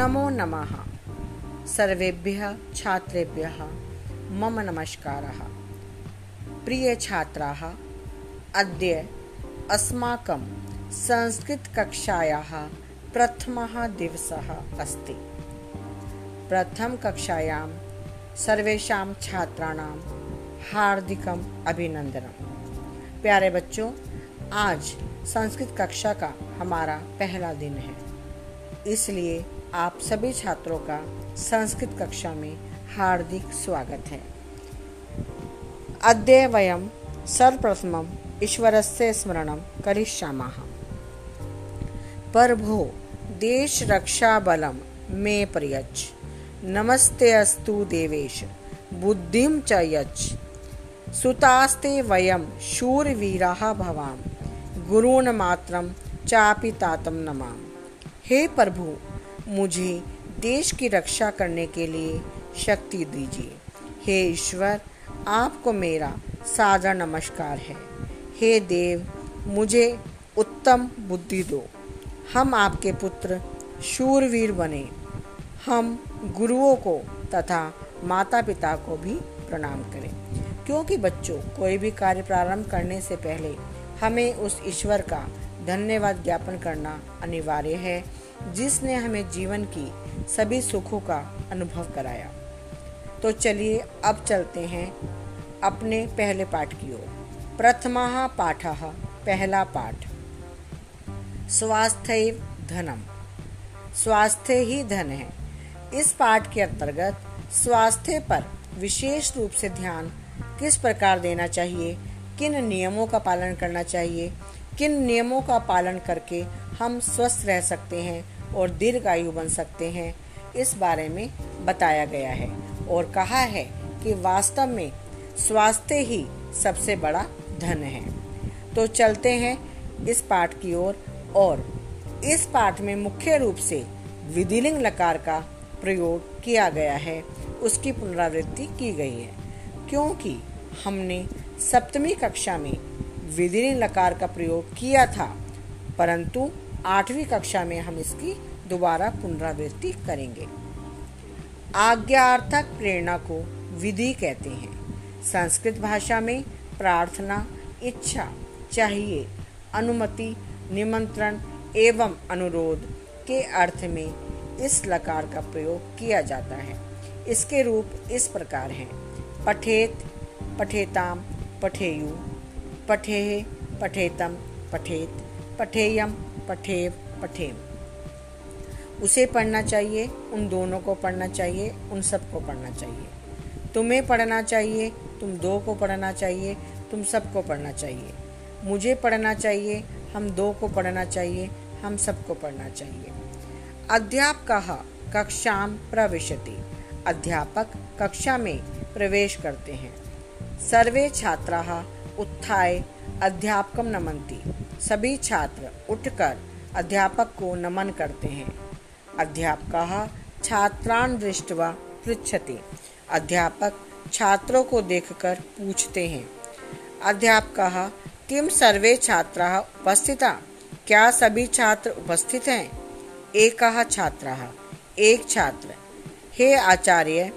नमो नमः। सर्वेभ्यः, छात्रेभ्यः, मम नमस्कारः। प्रिय छात्राः, अद्य अस्माकं संस्कृतकक्षायाः प्रथमः दिवसः अस्ति। प्रथमकक्षायां सर्वेषां छात्राणां हार्दिकम् अभिनंदनम प्यारे बच्चों, आज संस्कृत कक्षा का हमारा पहला दिन है। इसलिए आप सभी छात्रों का संस्कृत कक्षा में हार्दिक स्वागत है। अद्य वयं सर्वप्रथमम् ईश्वरस्य स्मरणं करिष्यामः। प्रभो, देशरक्षाबलं मे प्रयच्छ। नमस्ते अस्तु देवेश, बुद्धिं च यच्छ। सुतास्ते वयं शूरवीराः भवाम। गुरून् मात्रं चापि तातं नमाम। हे प्रभु मुझे देश की रक्षा करने के लिए शक्ति दीजिए। हे ईश्वर, आपको मेरा सादर नमस्कार है। हे देव, मुझे उत्तम बुद्धि दो। हम आपके पुत्र शूरवीर बने। हम गुरुओं को तथा माता पिता को भी प्रणाम करें। क्योंकि बच्चों, कोई भी कार्य प्रारंभ करने से पहले हमें उस ईश्वर का धन्यवाद ज्ञापन करना अनिवार्य है। जिसने हमें जीवन की सभी सुखों का अनुभव कराया। तो चलिए अब चलते हैं अपने पहले पाठ की ओर। प्रथमा पाठ पहला पाठ। स्वास्थ्य धनम। स्वास्थ्य ही धन है। इस पाठ के अंतर्गत स्वास्थ्य पर विशेष रूप से ध्यान किस प्रकार देना चाहिए? किन नियमों का पालन करना चाहिए? किन नियमों का पालन करके हम स्वस्थ रह सकते हैं और दीर्घायु बन सकते हैं इस बारे में बताया गया है और कहा है कि वास्तव में स्वास्थ्य ही सबसे बड़ा धन है। तो चलते हैं इस पाठ की ओर और, और इस पाठ में मुख्य रूप से विधिलिंग लकार का प्रयोग किया गया है। उसकी पुनरावृत्ति की गई है क्योंकि हमने सप्तमी कक्षा में विधिलिंग लकार का प्रयोग किया था परंतु आठवीं कक्षा में हम इसकी दोबारा पुनरावृत्ति करेंगे। आज्ञार्थक प्रेरणा को विधि कहते हैं। संस्कृत भाषा में प्रार्थना, इच्छा, चाहिए, अनुमति, निमंत्रण एवं अनुरोध के अर्थ में इस लकार का प्रयोग किया जाता है। इसके रूप इस प्रकार हैं। पठेत, पठेताम, पठेयु, पठेह, पठेतम, पठेत, पठेयम पठेव पठेम उसे पढ़ना चाहिए, उन दोनों को पढ़ना चाहिए, उन सबको पढ़ना चाहिए। तुम्हें पढ़ना चाहिए, तुम दो को पढ़ना चाहिए, तुम सबको पढ़ना चाहिए। मुझे पढ़ना चाहिए, हम दो को पढ़ना चाहिए, हम सबको पढ़ना चाहिए। अध्यापक कक्षा प्रविशति। अध्यापक कक्षा में प्रवेश करते हैं। सर्वे छात्रा उत्थाय अध्यापकम नमनती। सभी छात्र उठकर अध्यापक को नमन करते हैं। अध्यापक छात्रान दृष्टवा पृछते अध्यापक छात्रों को देखकर पूछते हैं, अध्यापक किम सर्वे छात्रा उपस्थिता? क्या सभी छात्र उपस्थित हैं? एक छात्र एक छात्र। हे आचार्य,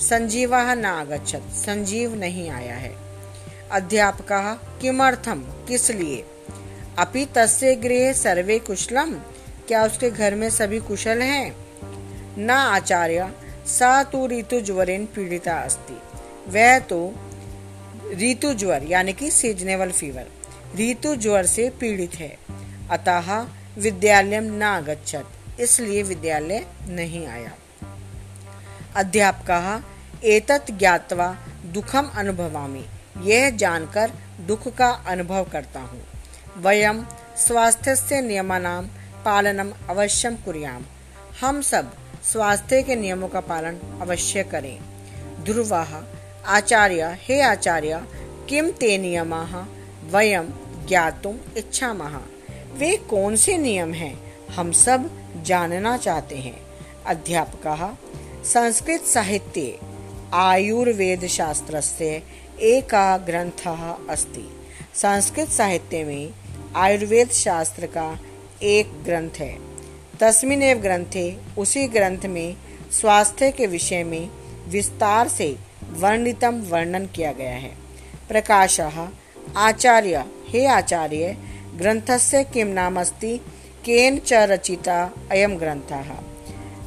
संजीवा न आगछत संजीव नहीं आया है। अध्यापक किमर्थम किस लिए? अपि तस्य गृह सर्वे कुशलम क्या उसके घर में सभी कुशल हैं? न आचार्य, सा तो ऋतु ज्वरेन पीड़िता अस्ति। वह तो ऋतु ज्वर यानी कि सीजनेबल फीवर ऋतु ज्वर से पीड़ित है। अतः विद्यालय न आगछत इसलिए विद्यालय नहीं आया। अध्यापक, एतत् ज्ञातवा दुखम अनुभवामी। यह जानकर दुख का अनुभव करता हूँ। वयम स्वास्थ्य से नियमानाम पालनम अवश्यम कुरियाम। हम सब स्वास्थ्य के नियमों का पालन अवश्य करें। ध्रुवाह आचार्य, हे आचार्य किम ते नियम? वयम ज्ञातुम इच्छा वे कौन से नियम हैं? हम सब जानना चाहते हैं। अध्यापक, संस्कृत साहित्य आयुर्वेद शास्त्र से एक ग्रंथ अस्ति। संस्कृत साहित्य में आयुर्वेद शास्त्र का एक ग्रंथ है। तस्मिन ग्रंथे, उसी ग्रंथ में स्वास्थ्य के विषय में विस्तार से वर्णितम वर्णन किया गया है। प्रकाश, आचार्य, हे आचार्य, ग्रंथस्य किम नाम नामस्ति केन च रचिता? अयम ग्रंथ।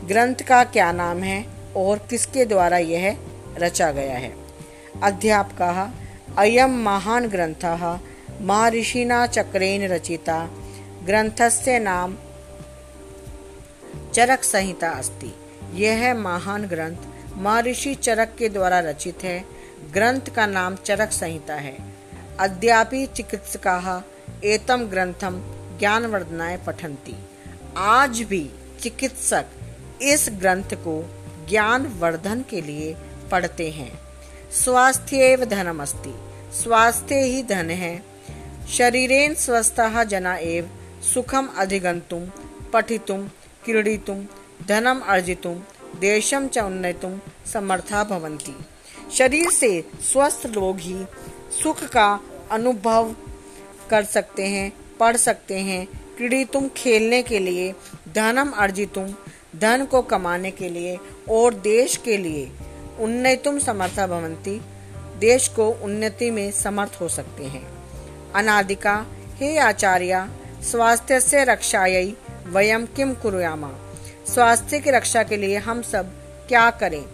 ग्रंथ का क्या नाम है और किसके द्वारा यह रचा गया है? अध्यापक अयम महान ग्रंथ महर्षिना चक्रेन रचिता। ग्रंथस्य नाम चरक संहिता अस्ति। यह महान ग्रंथ महर्षि चरक के द्वारा रचित है। ग्रंथ का नाम चरक संहिता है। अद्यापि चिकित्सका एतम ग्रंथम ज्ञानवर्धनाय पठंती आज भी चिकित्सक इस ग्रंथ को ज्ञान वर्धन के लिए पढ़ते हैं। स्वास्थ्य धनम अस्ति स्वास्थ्य ही धन है। शरीरेन स्वस्थ जना एव। सुखम अधिगंतुम पठितुम, क्रीडितुम, धनम अर्जितुम, देशम च उन्नतुम समर्था भवंती शरीर से स्वस्थ लोग ही सुख का अनुभव कर सकते हैं, पढ़ सकते हैं। क्रीडितुम, खेलने के लिए धनम अर्जितुम, धन को कमाने के लिए और देश के लिए उन्नतुम समर्था भवंती देश को उन्नति में समर्थ हो सकते हैं। अनादिका, हे आचार्य स्वास्थ्य से रक्षायी वयम किम कुरुयामा? स्वास्थ्य की रक्षा के लिए हम सब क्या करें?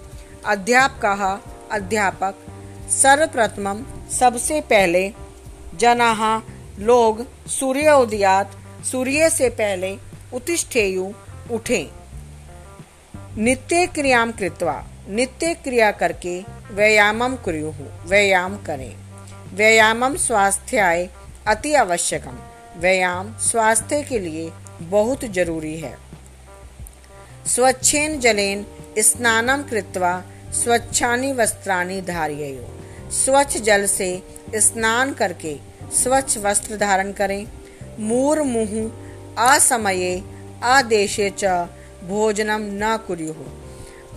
अध्यापक अध्यापक, सर्वप्रथम सबसे पहले जनाहा लोग, सूर्य उदयात, सूर्य से पहले उत्तिष्ठेयु, उठें। नित्य क्रियाम कृत्वा नित्य क्रिया करके व्यायामम कुरु व्यायाम करें। व्यायामम स्वास्थ्याय अति आवश्यकम। व्यायाम स्वास्थ्य के लिए बहुत ज़रूरी है। स्वच्छेन जलेन स्नानम कृत्वा स्वच्छानी वस्त्राणी धारियो स्वच्छ जल से स्नान करके स्वच्छ वस्त्र धारण करें। मूर मुह, असमये, आदेशे च भोजनम न कुरु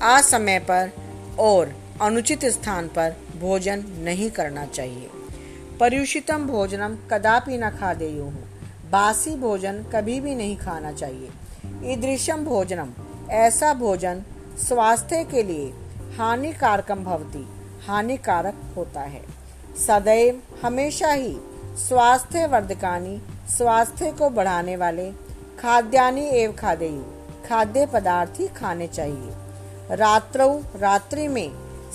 असमय पर और अनुचित स्थान पर भोजन नहीं करना चाहिए। पर्युषितम भोजनम कदापि न खा दे बासी भोजन कभी भी नहीं खाना चाहिए। ईदृशम भोजनम, ऐसा भोजन स्वास्थ्य के लिए हानिकारकम भवती, हानिकारक होता है। सदैव हमेशा ही स्वास्थ्य वर्धकानी स्वास्थ्य को बढ़ाने वाले खाद्यानि एवं खादेयु, खाद्य पदार्थ ही खाने चाहिए। रात्रौ, रात्रि में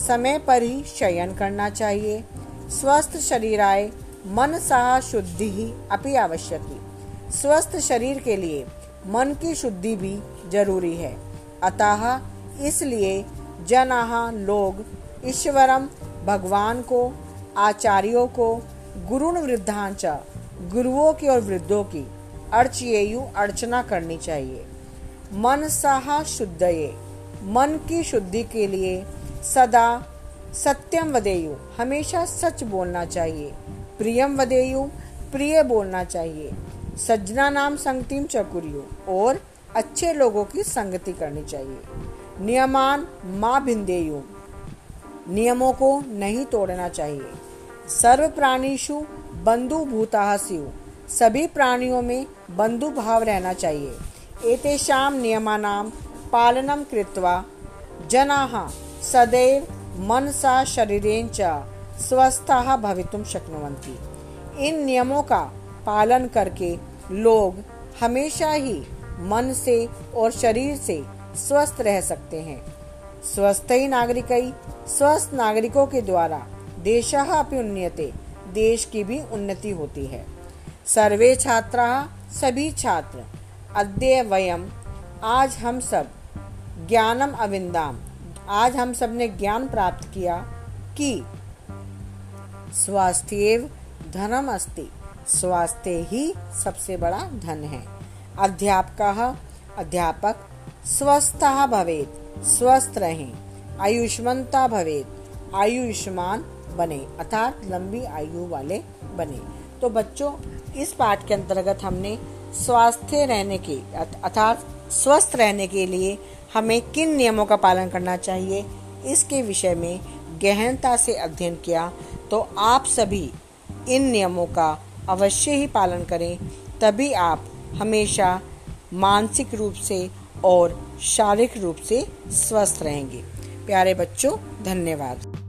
समय पर ही शयन करना चाहिए। स्वस्थ शरीर आए मन सह शुद्धि ही अपि आवश्यक स्वस्थ शरीर के लिए मन की शुद्धि भी ज़रूरी है। अतः इसलिए जनाह लोग ईश्वरम भगवान को, आचार्यों को गुरुन वृद्धांच गुरुओं की और वृद्धों की अर्चयु अर्चना करनी चाहिए। मन सहा शुद्धये। मन की शुद्धि के लिए सदा सत्यम वदेयु। हमेशा सच बोलना चाहिए। प्रियम वदेयु, प्रिय बोलना चाहिए। सज्जना नाम संगतिम चकुरियो और अच्छे लोगों की संगति करनी चाहिए। नियमान माँ भिंदेयु। नियमों को नहीं तोड़ना चाहिए। सर्व प्राणीशु बंधु भूता सभी प्राणियों में बंधु भाव रहना चाहिए। एतेषां नियमानां पालनं कृत्वा जनाः सदैव मनसा शरीरेण च स्वस्थाः भवितुं शक्नुवन्ति। इन नियमों का पालन करके लोग हमेशा ही मन से और शरीर से स्वस्थ रह सकते हैं। स्वस्थ ही नागरिक स्वस्थ नागरिकों के द्वारा देश अपनी उन्नति देश की भी उन्नति होती है। सर्वे छात्रा, सभी छात्र अद्य वयम आज हम सब ज्ञानम अविंदाम। आज हम सबने ज्ञान प्राप्त किया कि स्वास्थ्य धनम अस्ति। स्वास्थ्य ही सबसे बड़ा धन है। अध्यापक अध्यापक, स्वस्थ भवेत, स्वस्थ रहें। आयुष्मंता भवेत, आयुष्मान बने, अर्थात लंबी आयु वाले बने। तो बच्चों, इस पाठ के अंतर्गत हमने स्वास्थ्य रहने के, अर्थात स्वस्थ रहने के लिए हमें किन नियमों का पालन करना चाहिए, इसके विषय में गहनता से अध्ययन किया तो आप सभी इन नियमों का अवश्य ही पालन करें, तभी आप हमेशा मानसिक रूप से और शारीरिक रूप से स्वस्थ रहेंगे। प्यारे बच्चों, धन्यवाद।